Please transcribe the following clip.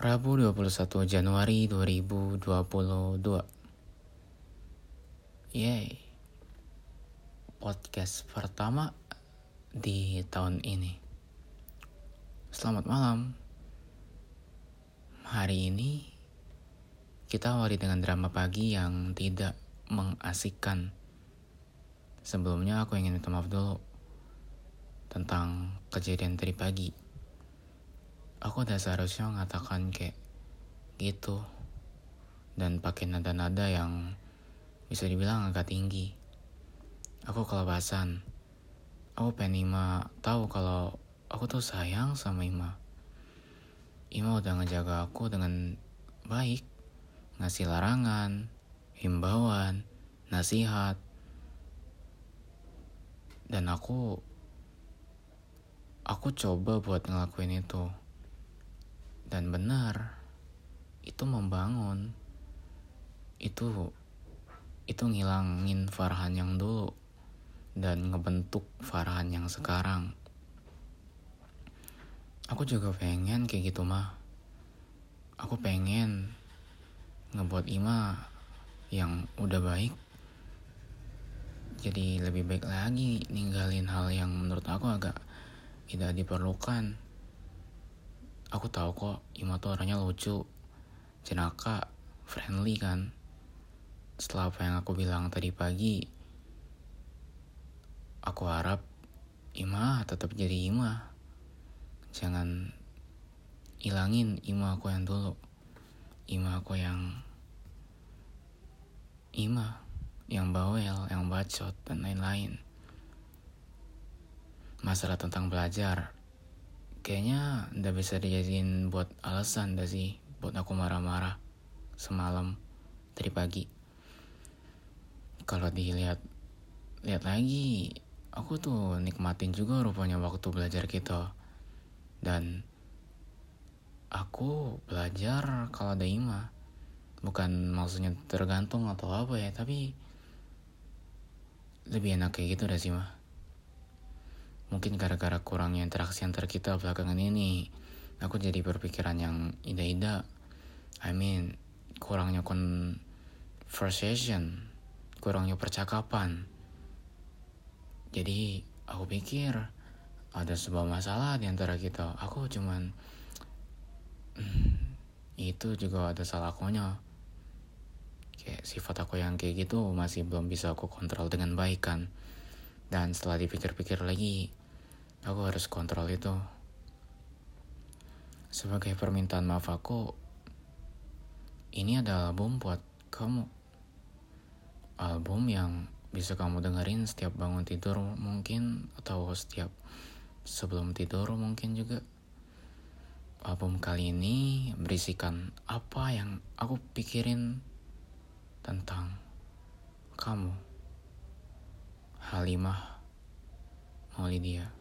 Rabu 21 Januari 2022 Yeay. Podcast pertama di tahun ini. Selamat malam. Hari ini kita awali dengan drama pagi yang tidak mengasihkan. Sebelumnya aku ingin minta maaf dulu Tentang kejadian tadi pagi aku udah seharusnya mengatakan kayak gitu. Dan pakai nada-nada yang bisa dibilang agak tinggi. Aku kelepasan. Aku pengen Ima tahu kalau aku tuh sayang sama Ima. Ima udah ngejaga aku dengan baik. Ngasih larangan himbauan nasihat. Dan aku aku coba buat ngelakuin itu dan benar itu membangun. Itu itu ngilangin Farhan yang dulu dan ngebentuk Farhan yang sekarang. Aku juga pengen kayak gitu mah aku pengen ngebuat Ima yang udah baik jadi lebih baik lagi ninggalin hal yang menurut aku agak tidak diperlukan aku tahu kok Ima tuh orangnya lucu jenaka friendly kan. Setelah apa yang aku bilang tadi pagi aku harap Ima tetap jadi Ima. Jangan ilangin Ima aku yang dulu. Ima aku yang Ima yang bawel, yang bacot, dan lain-lain. Masalah tentang belajar, kayaknya ndak bisa dijadiin buat alasan dah sih? Buat aku marah-marah semalam dari pagi. Kalau dilihat lihat lagi aku tuh nikmatin juga rupanya waktu belajar kita dan aku belajar kalau ada ima. Bukan maksudnya tergantung atau apa ya tapi lebih enak kayak gitu dah sih mah Mungkin gara-gara kurangnya interaksi antar kita belakangan ini, aku jadi berpikiran yang ida-ida. I mean, kurangnya conversation, kurangnya percakapan. Jadi, aku pikir ada sebuah masalah di antara kita. Aku cuman itu juga ada salah akunya. Kayak sifat aku yang kayak gitu masih belum bisa aku kontrol dengan baik kan. Dan setelah dipikir-pikir lagi, Aku harus kontrol itu. Sebagai permintaan maaf aku, ini adalah album buat kamu. Album yang bisa kamu dengerin setiap bangun tidur mungkin atau setiap sebelum tidur mungkin juga. Album kali ini berisikan apa yang aku pikirin tentang kamu. Halimah Maulidia.